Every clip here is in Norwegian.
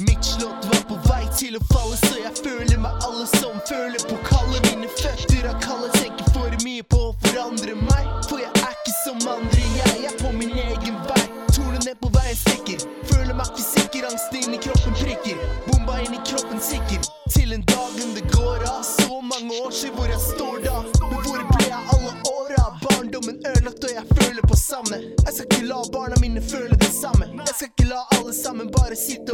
Mitt slott var på vei til å falle, så jeg føler meg alle som føler på kallet. Mine føtter har kalde, tenker for mye på å forandre meg. For jeg er ikke som andre, jeg er på min egen vei. Tornet ned på veien stikker, føler meg ikke sikker. Angsten inni kroppen prikker, bomba inni kroppen sikker. Til en dagen det går av, så mange år siden hvor jeg står da. Men hvor ble jeg alle åra? Barndommen ødelagt, og jeg føler på savnet. Jeg skal ikke la barna mine føle det samme. Jeg skal ikke la alle sammen bare sitte og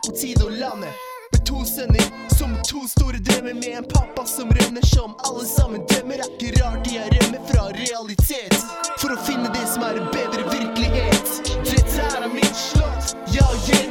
er på tide å lande med to sønner som to store drømmer. Med en pappa som rømmer, som alle sammen dømmer. Er ikke rart de er rømmer fra realitet. For å finne det som er en bedre virkelighet. Dette er mitt slott. Ja, yeah.